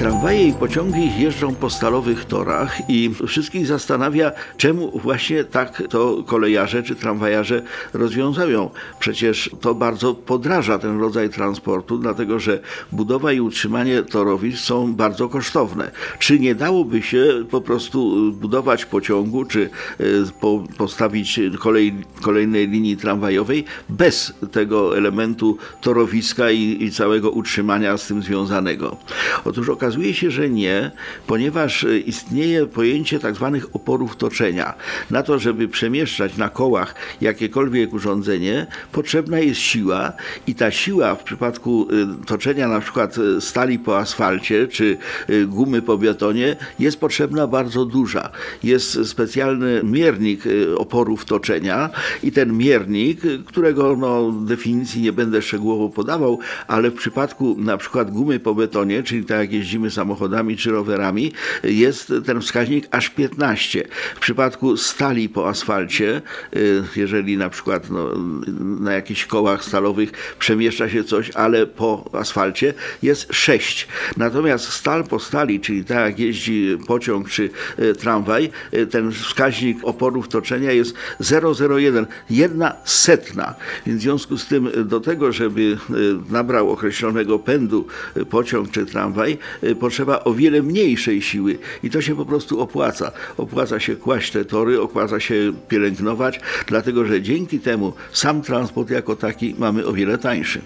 Tramwaje i pociągi jeżdżą po stalowych torach i wszystkich zastanawia, czemu właśnie tak to kolejarze czy tramwajarze rozwiązują. Przecież to bardzo podraża ten rodzaj transportu, dlatego że budowa i utrzymanie torowisk są bardzo kosztowne. Czy nie dałoby się po prostu budować pociągu, czy e, po, postawić kolej, kolejnej linii tramwajowej bez tego elementu torowiska i, i całego utrzymania z tym związanego? Otóż okazuje Okazuje się, że nie, ponieważ e, istnieje pojęcie tak zwanych oporów toczenia. Na to, żeby przemieszczać na kołach jakiekolwiek urządzenie, potrzebna jest siła i ta siła w przypadku e, toczenia na przykład e, stali po asfalcie czy gumy po betonie jest potrzebna bardzo duża. Jest specjalny miernik oporów toczenia i ten miernik, którego no, definicji nie będę szczegółowo podawał, ale w przypadku na przykład gumy po betonie, czyli tak jak jeździmy samochodami czy rowerami, jest ten wskaźnik aż 15. W przypadku stali po asfalcie, y, jeżeli na przykład no, na jakichś kołach stalowych przemieszcza się coś, ale po asfalcie jest 6. Natomiast stal po stali, czyli tak jak jeździ pociąg czy y, tramwaj, y, ten wskaźnik oporów toczenia jest 0,01, jedna setna. Więc w związku z tym do tego, żeby nabrał określonego pędu pociąg czy tramwaj, potrzeba o wiele mniejszej siły i to się po prostu opłaca. Opłaca się kłaść te tory, opłaca się pielęgnować, dlatego że dzięki temu sam transport jako taki mamy o wiele tańszy.